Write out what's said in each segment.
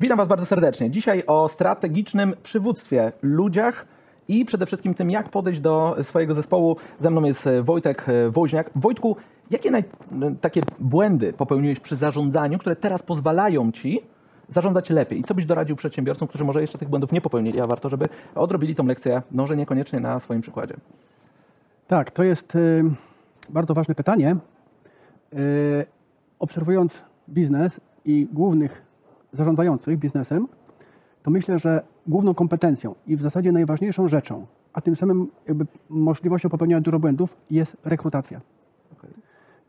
Witam Was bardzo serdecznie. Dzisiaj o strategicznym przywództwie, ludziach i przede wszystkim tym, jak podejść do swojego zespołu. Ze mną jest Wojtek Woźniak. Wojtku, jakie naj... takie błędy popełniłeś przy zarządzaniu, które teraz pozwalają Ci zarządzać lepiej? I co byś doradził przedsiębiorcom, którzy może jeszcze tych błędów nie popełnili, a warto, żeby odrobili tą lekcję, no, niekoniecznie na swoim przykładzie? Tak, to jest y, bardzo ważne pytanie. Y, obserwując biznes i głównych zarządzających biznesem, to myślę, że główną kompetencją i w zasadzie najważniejszą rzeczą, a tym samym jakby możliwością popełniania dużo błędów jest rekrutacja. Okej.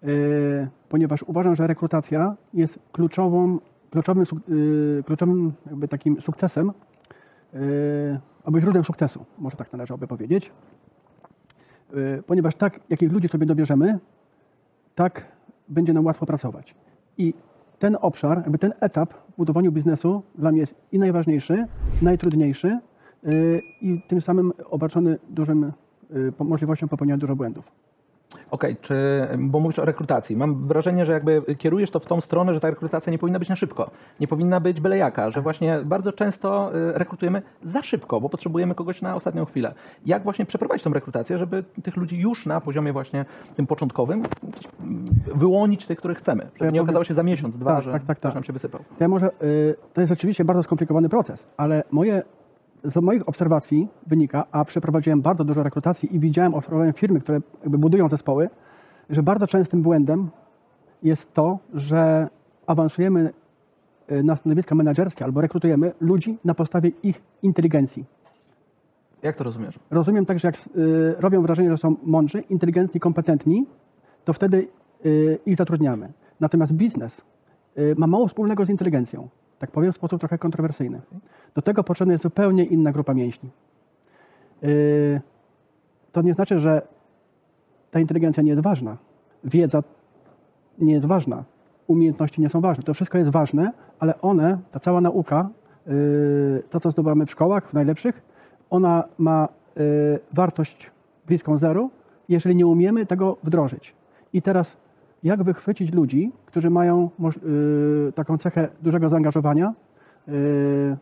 Y, ponieważ uważam, że rekrutacja jest kluczową, kluczowym, y, kluczowym jakby takim sukcesem, y, albo źródłem sukcesu, może tak należałoby powiedzieć. Y, Ponieważ tak, jakich ludzi sobie dobierzemy, tak będzie nam łatwo pracować. I ten obszar, jakby ten etap w budowaniu biznesu dla mnie jest i najważniejszy, najtrudniejszy y, i tym samym obarczony dużym y, po- możliwością popełniania dużo błędów. Okej, czy, bo mówisz o rekrutacji. Mam wrażenie, że jakby kierujesz to w tą stronę, że ta rekrutacja nie powinna być na szybko. Nie powinna być byle jaka, że właśnie bardzo często y, rekrutujemy za szybko, bo potrzebujemy kogoś na ostatnią chwilę. Jak właśnie przeprowadzić tą rekrutację, żeby tych ludzi już na poziomie właśnie tym początkowym mm, wyłonić tych, których chcemy, żeby ja nie powiem- okazało się za miesiąc, dwa, Tak, że tak, tak, ktoś tak. nam się wysypał. To ja może, y, to jest oczywiście bardzo skomplikowany proces, ale moje, z moich obserwacji wynika, a przeprowadziłem bardzo dużo rekrutacji i widziałem, obserwowałem firmy, które budują zespoły, że bardzo częstym błędem jest to, że awansujemy y, na stanowiska menedżerskie albo rekrutujemy ludzi na podstawie ich inteligencji. Jak to rozumiesz? Rozumiem tak, że jak y, robią wrażenie, że są mądrzy, inteligentni, kompetentni, to wtedy ich zatrudniamy. Natomiast biznes y, ma mało wspólnego z inteligencją. Tak powiem w sposób trochę kontrowersyjny. Do tego potrzebna jest zupełnie inna grupa mięśni. Y, to nie znaczy, że ta inteligencja nie jest ważna. Wiedza nie jest ważna. Umiejętności nie są ważne. To wszystko jest ważne, ale one, ta cała nauka, y, to co zdobywamy w szkołach, w najlepszych, ona ma y, wartość bliską zeru, jeżeli nie umiemy tego wdrożyć. I teraz, jak wychwycić ludzi, którzy mają y, taką cechę dużego zaangażowania, y,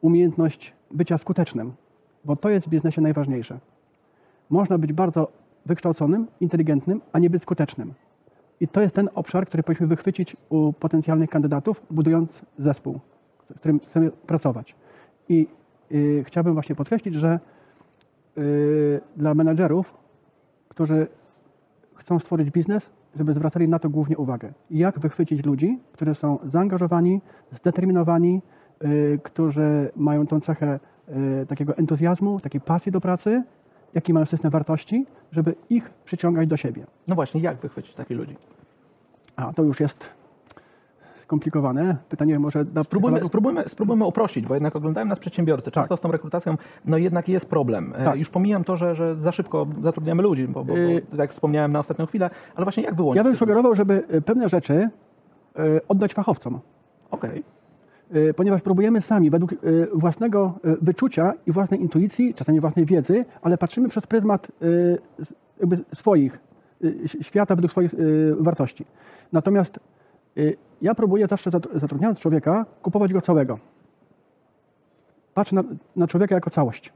umiejętność bycia skutecznym, bo to jest w biznesie najważniejsze. Można być bardzo wykształconym, inteligentnym, a nie być skutecznym. I to jest ten obszar, który powinniśmy wychwycić u potencjalnych kandydatów, budując zespół, w którym chcemy pracować. I y, chciałbym właśnie podkreślić, że dla menedżerów, którzy chcą stworzyć biznes, żeby zwracali na to głównie uwagę. Jak wychwycić ludzi, którzy są zaangażowani, zdeterminowani, y, którzy mają tą cechę y, takiego entuzjazmu, takiej pasji do pracy, jaki mają system wartości, żeby ich przyciągać do siebie. No właśnie, jak wychwycić takich ludzi? A to już jest skomplikowane. Pytanie może dla Spróbujmy, spróbujmy, spróbujmy uprościć, bo jednak oglądają nas przedsiębiorcy. Często Tak. z tą rekrutacją no jednak jest problem. E, Tak. Już pomijam to, że, że za szybko zatrudniamy ludzi, bo, bo, Y- bo tak jak wspomniałem na ostatnią chwilę, ale właśnie jak wyłonić? Ja bym sugerował, żeby y, pewne rzeczy y, oddać fachowcom. Okej, Y, ponieważ próbujemy sami według y, własnego y, wyczucia i własnej intuicji, czasami własnej wiedzy, ale patrzymy przez pryzmat y, swoich, y, świata według swoich y, wartości. Natomiast y, ja próbuję zawsze zatr- zatrudniając człowieka, kupować go całego. Patrzę na, na człowieka jako całość.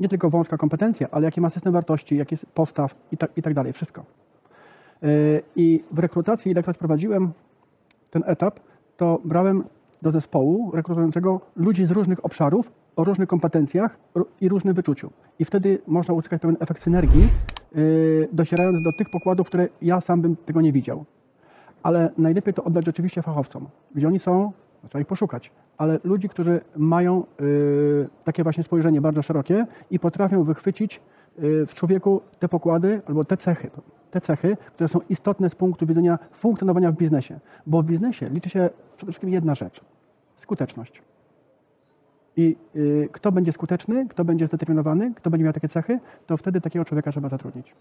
Nie tylko wąska kompetencja, ale jaki ma system wartości, jaki jest postaw i tak, i tak dalej, wszystko. Y, I w rekrutacji, ilekroć prowadziłem ten etap, to brałem do zespołu rekrutującego ludzi z różnych obszarów, o różnych kompetencjach i różnym wyczuciu. I wtedy można uzyskać pewien efekt synergii, yy, docierając do tych pokładów, które ja sam bym tego nie widział. Ale najlepiej to oddać rzeczywiście fachowcom. Gdzie oni są, no, trzeba ich poszukać. Ale ludzi, którzy mają yy, takie właśnie spojrzenie bardzo szerokie i potrafią wychwycić yy, w człowieku te pokłady albo te cechy, te cechy, które są istotne z punktu widzenia funkcjonowania w biznesie. Bo w biznesie liczy się przede wszystkim jedna rzecz skuteczność. I y, kto będzie skuteczny, kto będzie zdeterminowany, kto będzie miał takie cechy, to wtedy takiego człowieka trzeba zatrudnić.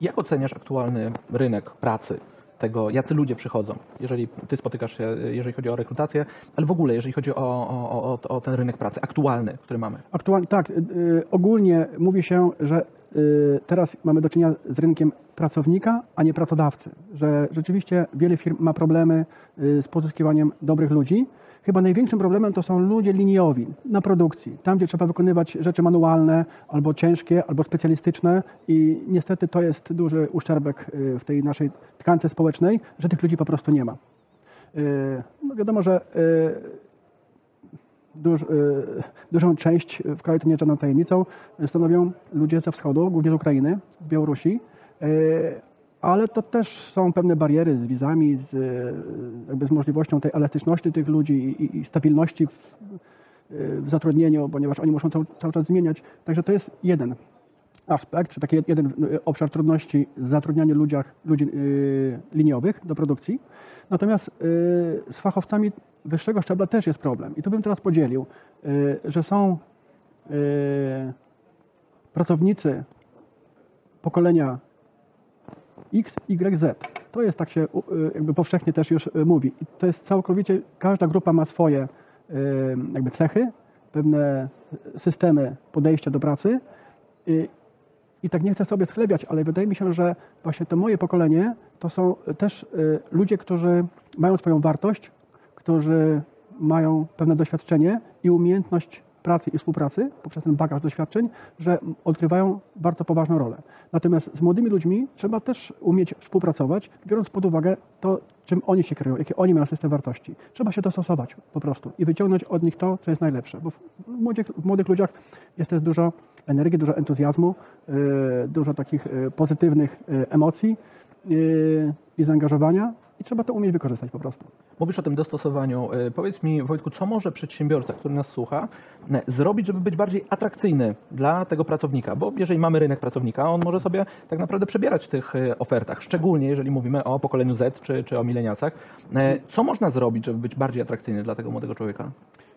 Jak oceniasz aktualny rynek pracy? Tego, jacy ludzie przychodzą, jeżeli ty spotykasz się, jeżeli chodzi o rekrutację, ale w ogóle, jeżeli chodzi o, o, o, o ten rynek pracy aktualny, który mamy. Aktualnie, tak, y, y, ogólnie mówi się, że y, teraz mamy do czynienia z rynkiem pracownika, a nie pracodawcy. Że rzeczywiście wiele firm ma problemy y, z pozyskiwaniem dobrych ludzi. Chyba największym problemem to są ludzie liniowi na produkcji, tam gdzie trzeba wykonywać rzeczy manualne, albo ciężkie, albo specjalistyczne i niestety to jest duży uszczerbek y, w tej naszej tkance społecznej, że tych ludzi po prostu nie ma. Y, No wiadomo, że y, duż, dużą część w kraju to nie żadną tajemnicą stanowią ludzie ze wschodu, głównie z Ukrainy, Białorusi, ale to też są pewne bariery z wizami, z, y, jakby z możliwością tej elastyczności tych ludzi i, i stabilności w, y, w zatrudnieniu, ponieważ oni muszą cały, cały czas zmieniać. Także to jest jeden aspekt, czy taki jeden y, obszar trudności z zatrudnianiem ludziach, ludzi y, liniowych do produkcji. Natomiast y, z fachowcami wyższego szczebla też jest problem. I tu bym teraz podzielił, y, że są pracownicy pokolenia X, Y, Z. To jest tak się y, jakby powszechnie też już y, mówi. I to jest całkowicie, każda grupa ma swoje y, jakby cechy, pewne systemy podejścia do pracy. Y, I tak nie chcę sobie schlebiać, ale wydaje mi się, że właśnie to moje pokolenie to są też ludzie, którzy mają swoją wartość, którzy mają pewne doświadczenie i umiejętność pracy i współpracy poprzez ten bagaż doświadczeń, że odgrywają bardzo poważną rolę. Natomiast z młodymi ludźmi trzeba też umieć współpracować, biorąc pod uwagę to, czym oni się kierują, jaki oni mają system wartości. Trzeba się dostosować po prostu i wyciągnąć od nich to, co jest najlepsze, bo w młodych, w młodych ludziach jest też dużo energii, dużo entuzjazmu, yy, dużo takich yy, pozytywnych yy, emocji yy, i zaangażowania i trzeba to umieć wykorzystać po prostu. Mówisz o tym dostosowaniu. Y, Powiedz mi, Wojtku, co może przedsiębiorca, który nas słucha, y, zrobić, żeby być bardziej atrakcyjny dla tego pracownika? Bo jeżeli mamy rynek pracownika, on może sobie tak naprawdę przebierać w tych y, ofertach, szczególnie jeżeli mówimy o pokoleniu Z czy, czy o mileniacach. Co można zrobić, żeby być bardziej atrakcyjny dla tego młodego człowieka?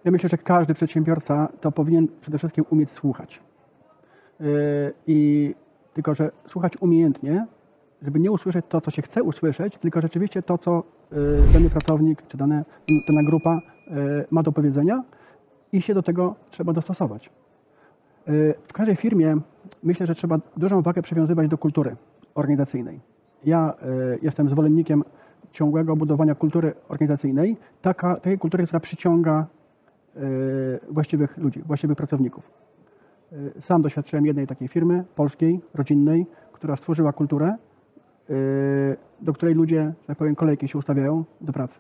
Ja myślę, że każdy przedsiębiorca to powinien przede wszystkim umieć słuchać. I tylko, że słuchać umiejętnie, żeby nie usłyszeć to, co się chce usłyszeć, tylko rzeczywiście to, co yy, dany pracownik czy dane, dana grupa yy, ma do powiedzenia i się do tego trzeba dostosować. Yy, W każdej firmie myślę, że trzeba dużą wagę przywiązywać do kultury organizacyjnej. Ja jestem zwolennikiem ciągłego budowania kultury organizacyjnej, taka, takiej kultury, która przyciąga właściwych ludzi, właściwych pracowników. Sam doświadczyłem jednej takiej firmy, polskiej, rodzinnej, która stworzyła kulturę, do której ludzie, że tak powiem, kolejki się ustawiają do pracy.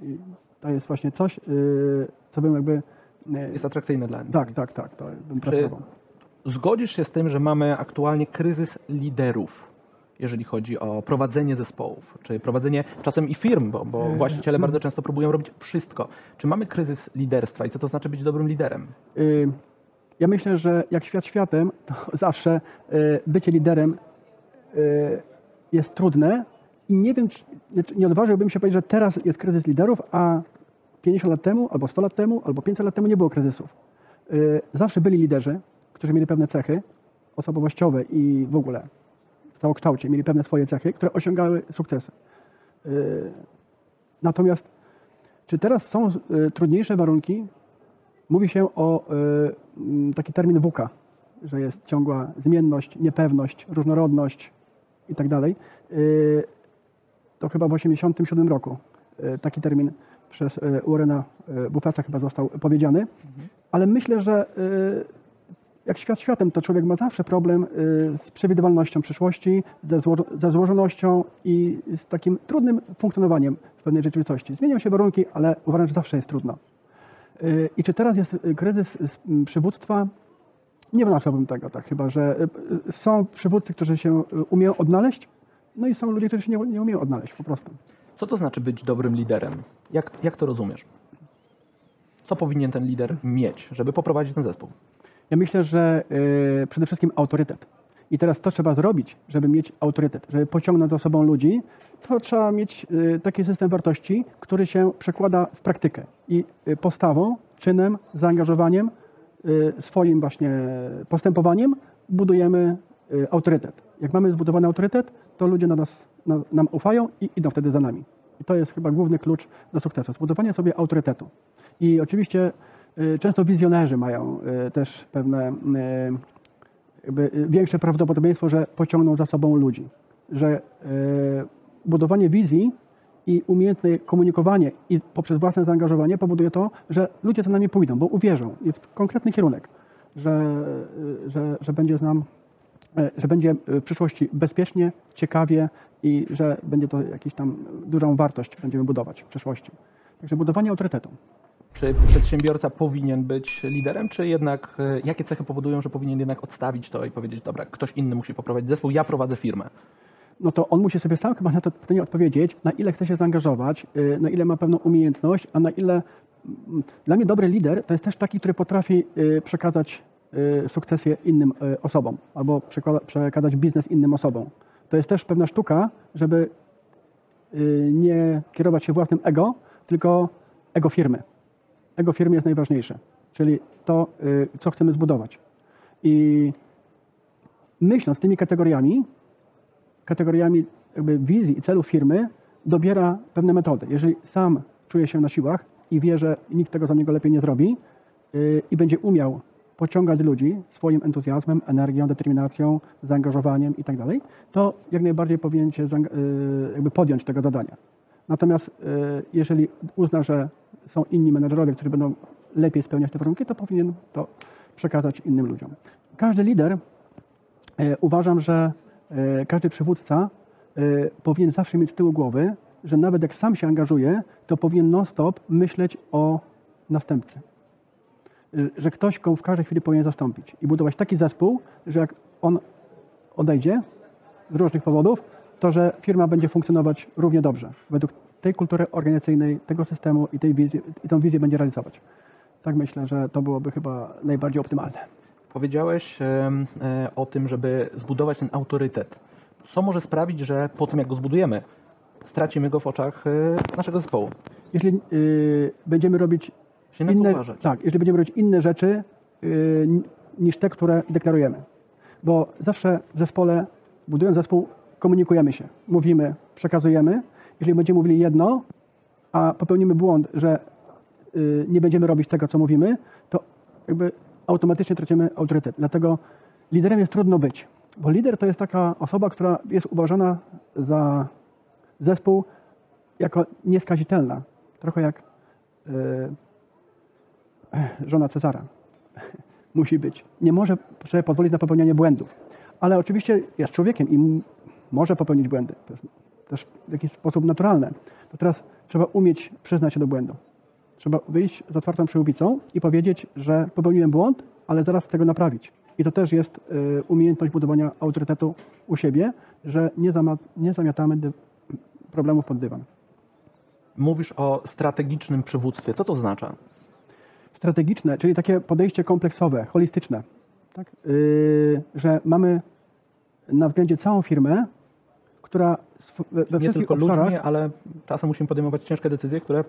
I to jest właśnie coś, yy, co bym jakby... yy, Jest atrakcyjny dla nich. tak, tak, tak, to bym preferował. Zgodzisz się z tym, że mamy aktualnie kryzys liderów, jeżeli chodzi o prowadzenie zespołów, czy prowadzenie czasem i firm, bo, bo właściciele bardzo często próbują robić wszystko. Czy mamy kryzys liderstwa i co to znaczy być dobrym liderem? Y, Ja myślę, że jak świat światem, to zawsze y, bycie liderem y, jest trudne i nie wiem, czy, znaczy nie odważyłbym się powiedzieć, że teraz jest kryzys liderów, a 50 lat temu, albo 100 lat temu, albo 500 lat temu nie było kryzysów. Y, Zawsze byli liderzy, którzy mieli pewne cechy osobowościowe i w ogóle w całokształcie mieli pewne swoje cechy, które osiągały sukcesy. Y, Natomiast czy teraz są y, trudniejsze warunki? Mówi się o taki termin WUKA, że jest ciągła zmienność, niepewność, różnorodność i tak dalej. Y, To chyba w 1987 roku y, taki termin przez Warrena y, Buffetta chyba został powiedziany. Ale myślę, że jak świat światem, to człowiek ma zawsze problem z przewidywalnością przyszłości, ze, zło- ze złożonością i z takim trudnym funkcjonowaniem w pewnej rzeczywistości. Zmieniają się warunki, ale uważam, że zawsze jest trudno. I czy teraz jest kryzys przywództwa? Nie nazwałbym tego tak, chyba że y, y, są przywódcy, którzy się y, umieją odnaleźć, no i są ludzie, którzy się nie, nie umieją odnaleźć po prostu. Co to znaczy być dobrym liderem? Jak, jak to rozumiesz? Co powinien ten lider mieć, żeby poprowadzić ten zespół? Ja myślę, że przede wszystkim autorytet. I teraz to trzeba zrobić, żeby mieć autorytet, żeby pociągnąć za sobą ludzi, to trzeba mieć taki system wartości, który się przekłada w praktykę. I postawą, czynem, zaangażowaniem, swoim właśnie postępowaniem budujemy y, autorytet. Jak mamy zbudowany autorytet, to ludzie na nas, na, nam ufają i idą wtedy za nami. I to jest chyba główny klucz do sukcesu. Zbudowanie sobie autorytetu. I oczywiście y, często wizjonerzy mają y, też pewne y, y, większe prawdopodobieństwo, że pociągną za sobą ludzi. Że y, budowanie wizji i umiejętne komunikowanie i poprzez własne zaangażowanie powoduje to, że ludzie za nami pójdą, bo uwierzą w konkretny kierunek, że, że, że będzie z nam, e, że będzie w przyszłości bezpiecznie, ciekawie i że będzie to jakąś tam dużą wartość będziemy budować w przyszłości. Także budowanie autorytetu. Czy przedsiębiorca powinien być liderem, czy jednak e, jakie cechy powodują, że powinien jednak odstawić to i powiedzieć, dobra, ktoś inny musi poprowadzić zespół, ja prowadzę firmę. No to on musi sobie sam chyba na to pytanie odpowiedzieć, na ile chce się zaangażować, y, na ile ma pewną umiejętność, a na ile. mm, Dla mnie dobry lider to jest też taki, który potrafi y, przekazać y, sukcesję innym osobom albo przekazać biznes innym osobom. To jest też pewna sztuka, żeby nie kierować się własnym ego, tylko ego firmy. Ego firmy jest najważniejsze, czyli to, co chcemy zbudować. I myśląc tymi kategoriami, kategoriami wizji i celów firmy dobiera pewne metody. Jeżeli sam czuje się na siłach i wie, że nikt tego za niego lepiej nie zrobi yy, i będzie umiał pociągać ludzi swoim entuzjazmem, energią, determinacją, zaangażowaniem i tak to jak najbardziej powinien się yy, jakby podjąć tego zadania. Natomiast yy, jeżeli uzna, że są inni menedżerowie, którzy będą lepiej spełniać te warunki, to powinien to przekazać innym ludziom. Każdy lider Uważam, że każdy przywódca e, powinien zawsze mieć z tyłu głowy, że nawet jak sam się angażuje, to powinien non-stop myśleć o następcy. E, Że ktoś, kogo w każdej chwili powinien zastąpić i budować taki zespół, że jak on odejdzie z różnych powodów, to że firma będzie funkcjonować równie dobrze według tej kultury organizacyjnej, tego systemu i tej wizji, i tą wizję będzie realizować. Tak myślę, że to byłoby chyba najbardziej optymalne. Powiedziałeś e, o tym, żeby zbudować ten autorytet. Co może sprawić, że po tym, jak go zbudujemy, stracimy go w oczach e, naszego zespołu? Jeżeli y, będziemy robić inne, tak, jeżeli będziemy robić inne rzeczy y, ni- niż te, które deklarujemy. Bo zawsze w zespole, budując zespół, komunikujemy się, mówimy, przekazujemy. Jeżeli będziemy mówili jedno, a popełnimy błąd, że y, nie będziemy robić tego, co mówimy, to jakby automatycznie tracimy autorytet. Dlatego liderem jest trudno być, bo lider to jest taka osoba, która jest uważana za zespół jako nieskazitelna. Trochę jak y, żona Cezara. Musi być. Nie może sobie pozwolić na popełnianie błędów. Ale oczywiście jest człowiekiem i może popełnić błędy. To jest też w jakiś sposób naturalne. To teraz trzeba umieć przyznać się do błędu. Trzeba wyjść z otwartą przyłbicą i powiedzieć, że popełniłem błąd, ale zaraz tego naprawić. I to też jest y, umiejętność budowania autorytetu u siebie, że nie, zama- nie zamiatamy problemów pod dywan. Mówisz o strategicznym przywództwie. Co to oznacza? strategiczne, czyli takie podejście kompleksowe, holistyczne, tak? Yy, że mamy na względzie całą firmę, która we, we Nie wszystkich tylko obszarach, ludźmi, ale czasem musimy podejmować ciężkie decyzje, które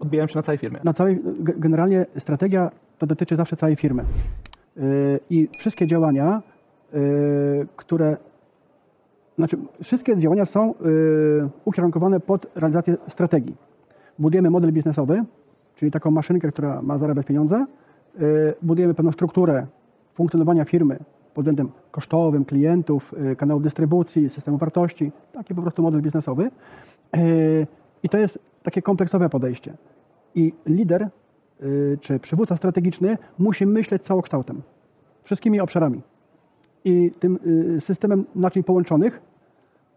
odbijają się na całej firmie. na całej, ge- generalnie strategia to dotyczy zawsze całej firmy. Yy, I wszystkie działania, yy, które, znaczy wszystkie działania są yy, ukierunkowane pod realizację strategii. Budujemy model biznesowy, czyli taką maszynkę, która ma zarabiać pieniądze. Budujemy pewną strukturę funkcjonowania firmy pod względem kosztowym, klientów, kanałów dystrybucji, systemu wartości. Taki po prostu model biznesowy. I to jest takie kompleksowe podejście. I lider y, czy przywódca strategiczny musi myśleć całokształtem, wszystkimi obszarami. I tym y, systemem naczyń połączonych,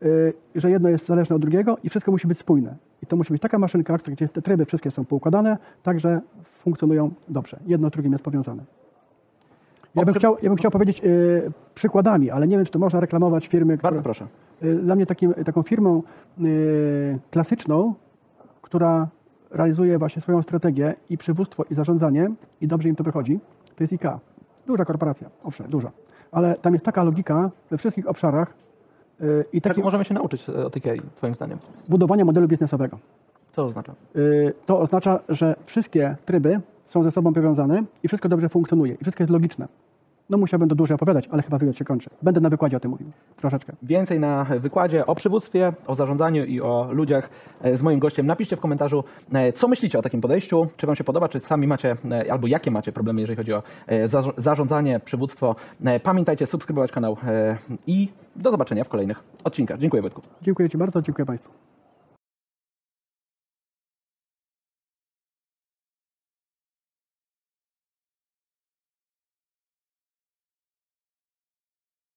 y, że jedno jest zależne od drugiego i wszystko musi być spójne. I to musi być taka maszynka, gdzie te tryby wszystkie są poukładane, tak że funkcjonują dobrze. Jedno z drugim jest powiązane. Ja bym chciał, ja bym chciał powiedzieć y, przykładami, ale nie wiem, czy to można reklamować firmy, które... Bardzo proszę. Y, Dla mnie takim, taką firmą y, klasyczną, która realizuje właśnie swoją strategię i przywództwo i zarządzanie i dobrze im to wychodzi, to jest IKEA. Duża korporacja, owszem, duża. Ale tam jest taka logika we wszystkich obszarach y, i Czego takie możemy się nauczyć e, od IKEA, twoim zdaniem? budowania modelu biznesowego. Co to oznacza? Y, To oznacza, że wszystkie tryby są ze sobą powiązane i wszystko dobrze funkcjonuje i wszystko jest logiczne. No musiałbym to dłużej opowiadać, ale chyba wywiad się kończy. Będę na wykładzie o tym mówił. Troszeczkę. Więcej na wykładzie o przywództwie, o zarządzaniu i o ludziach e, z moim gościem. Napiszcie w komentarzu, e, co myślicie o takim podejściu, czy Wam się podoba, czy sami macie, e, albo jakie macie problemy, jeżeli chodzi o zarz- zarządzanie, przywództwo. Pamiętajcie subskrybować kanał i do zobaczenia w kolejnych odcinkach. Dziękuję Wojtku. Dziękuję Ci bardzo, dziękuję Państwu.